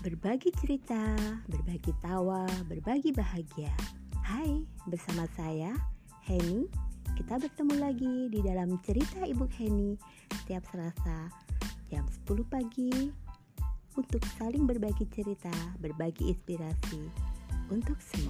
Berbagi cerita, berbagi tawa, berbagi bahagia. Hai, bersama saya Henny, Kita bertemu lagi di dalam cerita Ibu Henny setiap Selasa jam 10 pagi untuk saling berbagi cerita, berbagi inspirasi untuk semua.